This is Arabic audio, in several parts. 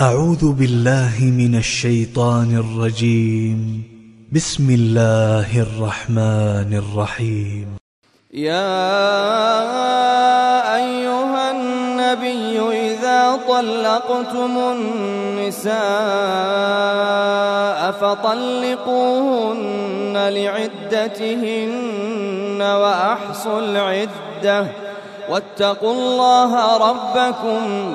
أعوذ بالله من الشيطان الرجيم. بسم الله الرحمن الرحيم. يا أيها النبي إذا طلقتم النساء فطلقوهن لعدتهن وأحصوا العدة. واتقوا الله ربكم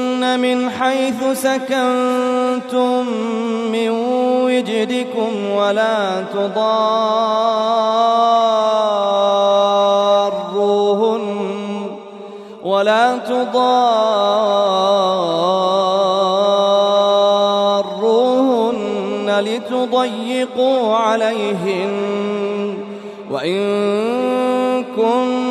من حيث سكنتم من وجدكم ولا تضاروهن ولا تضاروهن لتضيقوا عليهن وإن كن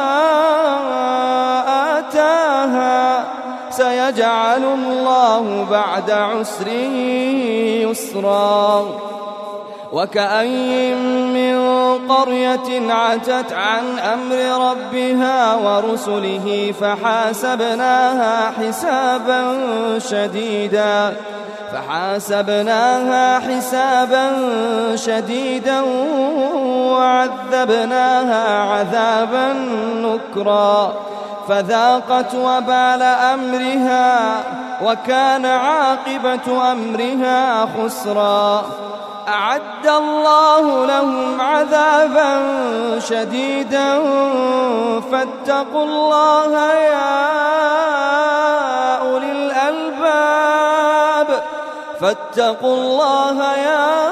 الله بعد عسر يسرا. وكأي من قرية عتت عن أمر ربها ورسله فحاسبناها حسابا شديدا. فحاسبناها حسابا شديدا وعذبناها عذابا نكرا. فذاقت وبال أمرها وكان عاقبة أمرها خسرا. أعد الله لهم عذابا شديدا. فاتقوا الله يا أولي الألباب. فاتقوا الله يا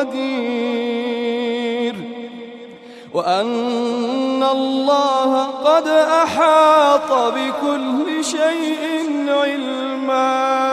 قدير وأن الله قد أحاط بكل شيء علما